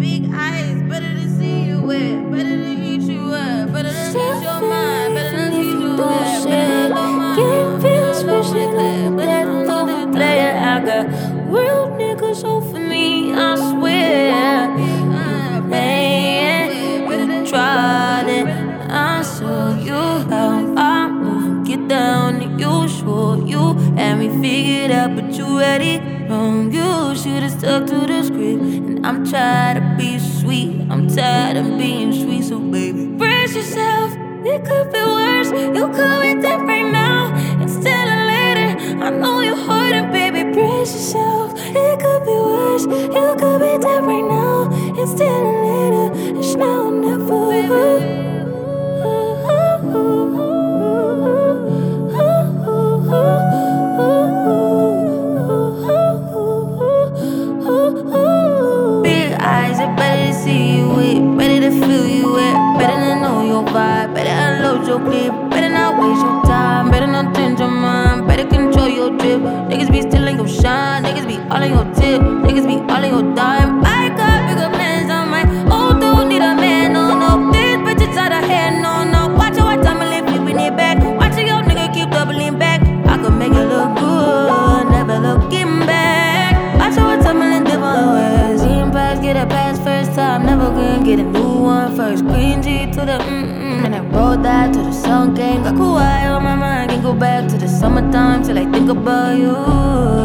big eyes. Better to see you wet. Better to eat you up. Better to your mind. Better to you not it. I got real niggas over me. I swear. Man, tried it. I saw you how I move. Get down you, sure you had me figured out, but you ready? Wrong, you should've stuck to the script. I'm tired of being sweet. I'm tired of being sweet, so baby, brace yourself. It could be worse. You could be dead your drip. Niggas be stealing your shine, niggas be all in your tip, niggas be all in your dime. I got bigger plans on my old dude, need a man, no, no. These bitches out of hand, no, no. Watch out, what time I live, flipping it back. Watch your nigga keep doubling back. I could make it look good, never looking back. Watch out, what time I live, different ways. Seeing past, get a pass first time, never gonna get a new one first. Green G to the mm-mm, and I rolled that to the sun king. Got Kawhi go back to the summertime till I think about you. You.